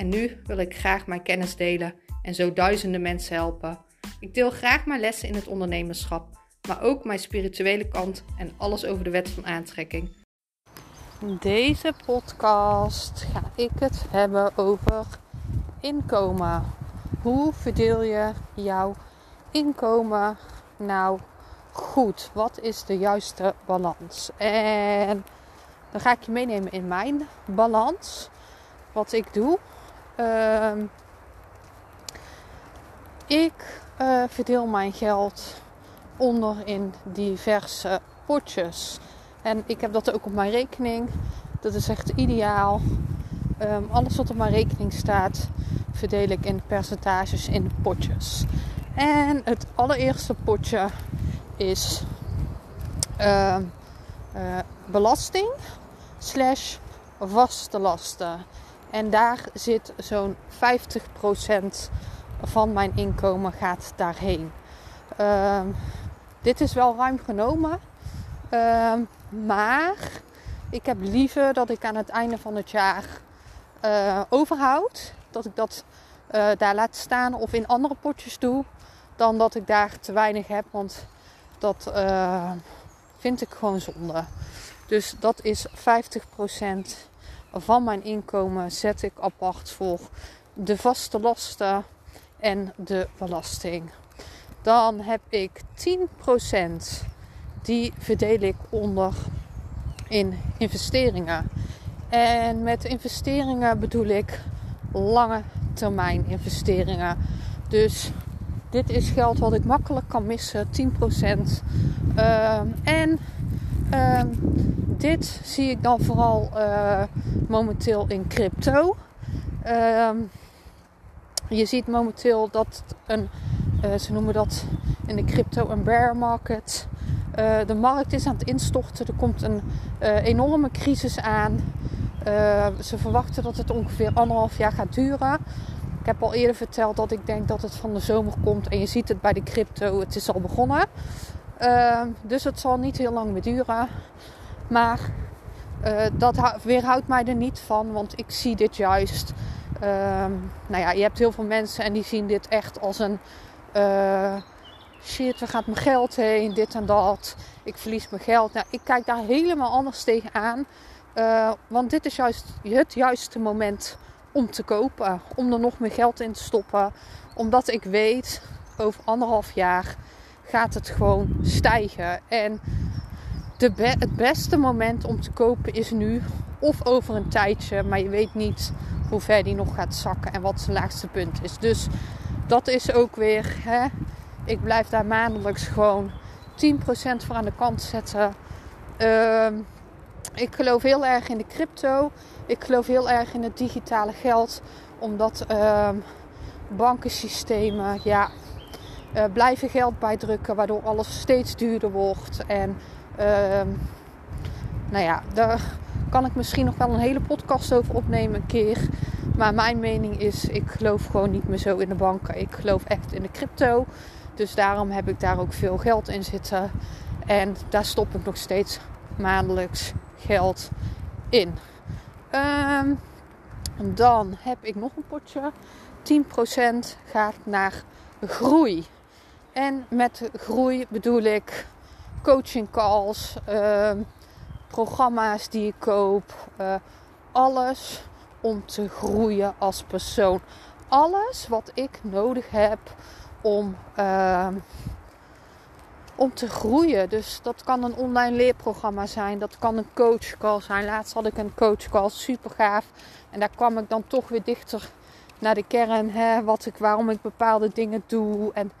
en nu wil ik graag mijn kennis delen en zo duizenden mensen helpen. Ik deel graag mijn lessen in het ondernemerschap, maar ook mijn spirituele kant en alles over de wet van aantrekking. In deze podcast ga ik het hebben over inkomen. Hoe verdeel je jouw inkomen nou goed? Wat is de juiste balans? En dan ga ik je meenemen in mijn balans. Wat ik doe. Ehm, ik uh, verdeel mijn geld onder in diverse potjes. En ik heb dat ook op mijn rekening. Dat is echt ideaal. Um, alles wat op mijn rekening staat, verdeel ik in percentages in potjes. En het allereerste potje is uh, uh, belasting slash vaste lasten. En daar zit zo'n 50% van mijn inkomen gaat daarheen. Uh, dit is wel ruim genomen. Uh, maar ik heb liever dat ik aan het einde van het jaar uh, overhoud. Dat ik dat uh, daar laat staan of in andere potjes doe. Dan dat ik daar te weinig heb. Want dat uh, vind ik gewoon zonde. Dus dat is 50% van mijn inkomen zet ik apart voor de vaste lasten en de belasting. Dan heb ik 10% die verdeel ik onder in investeringen. En met investeringen bedoel ik lange termijn investeringen. Dus dit is geld wat ik makkelijk kan missen, 10%. Uh, en uh, dit zie ik dan vooral uh, momenteel in crypto. Uh, je ziet momenteel dat een, uh, ze noemen dat in de crypto een bear market. Uh, de markt is aan het instorten. Er komt een enorme crisis aan. ze verwachten dat het ongeveer anderhalf jaar gaat duren. Ik heb al eerder verteld dat ik denk dat het van de zomer komt. En je ziet het bij de crypto, het is al begonnen. Dus het zal niet heel lang meer duren. Maar uh, dat weerhoudt mij er niet van, want ik zie dit juist. Uh, nou ja, je hebt heel veel mensen en die zien dit echt als een uh, shit, waar gaat mijn geld heen, dit en dat. Ik verlies mijn geld. Nou, ik kijk daar helemaal anders tegenaan. Uh, want dit is juist het juiste moment om te kopen, om er nog meer geld in te stoppen. Omdat ik weet, over anderhalf jaar gaat het gewoon stijgen. En de het beste moment om te kopen is nu of over een tijdje, maar je weet niet hoe ver die nog gaat zakken en wat zijn laagste punt is. Dus dat is ook weer, hè, ik blijf daar maandelijks gewoon 10% voor aan de kant zetten. Uh, ik geloof heel erg in de crypto. Ik geloof heel erg in het digitale geld, omdat uh, bankensystemen, ja, uh, blijven geld bijdrukken, waardoor alles steeds duurder wordt en Uh, nou ja, daar kan ik misschien nog wel een hele podcast over opnemen een keer. Maar mijn mening is, ik geloof gewoon niet meer zo in de banken. Ik geloof echt in de crypto. Dus daarom heb ik daar ook veel geld in zitten. En daar stop ik nog steeds maandelijks geld in. Um, dan heb ik nog een potje. 10% gaat naar groei. En met groei bedoel ik coaching calls, uh, programma's die ik koop. Uh, alles om te groeien als persoon. Alles wat ik nodig heb om, uh, om te groeien. Dus dat kan een online leerprogramma zijn. Dat kan een coachcall zijn. Laatst had ik een coachcall, super gaaf. En daar kwam ik dan toch weer dichter naar de kern. Hè, wat ik, waarom ik bepaalde dingen doe. En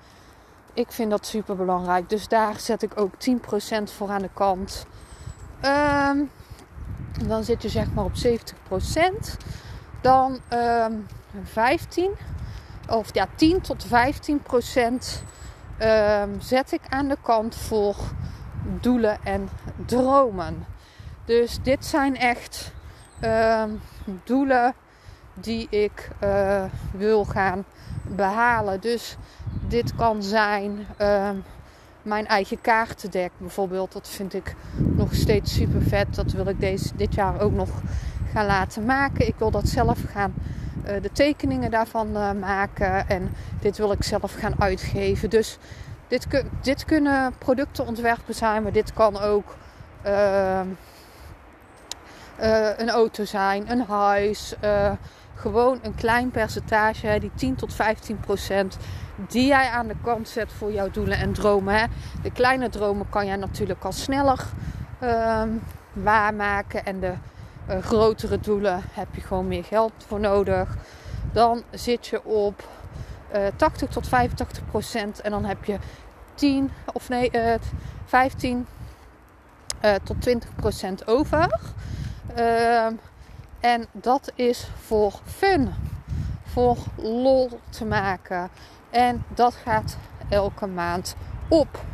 ik vind dat super belangrijk. Dus daar zet ik ook 10% voor aan de kant. Um, dan zit je zeg maar op 70%. Dan um, 15 of ja, 10 tot 15 procent ehm, zet ik aan de kant voor doelen en dromen. Dus dit zijn echt ehm, doelen die ik uh, wil gaan behalen. Dus dit kan zijn ehm, mijn eigen kaartendek bijvoorbeeld. Dat vind ik nog steeds super vet. Dat wil ik deze, dit jaar ook nog gaan laten maken. Ik wil dat zelf gaan, uh, de tekeningen daarvan uh, maken. En dit wil ik zelf gaan uitgeven. Dus dit, dit kunnen productenontwerpen zijn, maar dit kan ook uh, een auto zijn, een huis. gewoon een klein percentage, die 10 tot 15 procent die jij aan de kant zet voor jouw doelen en dromen. De kleine dromen kan jij natuurlijk al sneller uh, waarmaken. En de uh, grotere doelen heb je gewoon meer geld voor nodig. Dan zit je op uh, eh, 80 tot 85 procent. En dan heb je 10 of nee, 15 uh, tot 20 procent over. Ehm, en dat is voor fun. Voor lol te maken. En dat gaat elke maand op.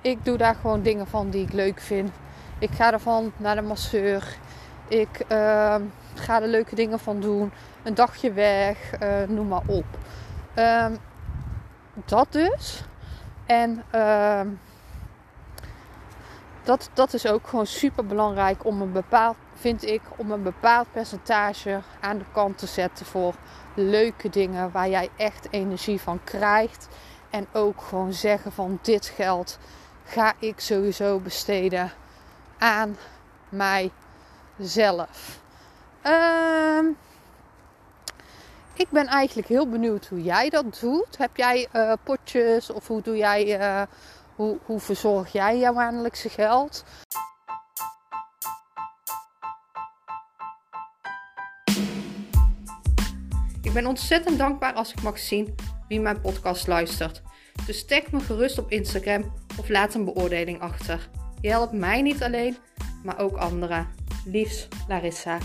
Ik doe daar gewoon dingen van die ik leuk vind. Ik ga ervan naar de masseur. Ik uh, ga er leuke dingen van doen. Een dagje weg, uh, noem maar op. Um, dat dus. En uh, dat, dat is ook gewoon super belangrijk om een bepaald, vind ik, om een bepaald percentage aan de kant te zetten voor leuke dingen waar jij echt energie van krijgt. En ook gewoon zeggen van dit geld ga ik sowieso besteden aan mijzelf. Uh, ik ben eigenlijk heel benieuwd hoe jij dat doet. Heb jij uh, potjes of hoe doe jij, uh, hoe, hoe verzorg jij jouw maandelijkse geld? Ik ben ontzettend dankbaar als ik mag zien wie mijn podcast luistert. Dus tag me gerust op Instagram of laat een beoordeling achter. Je helpt mij niet alleen, maar ook anderen. Liefs, Larissa.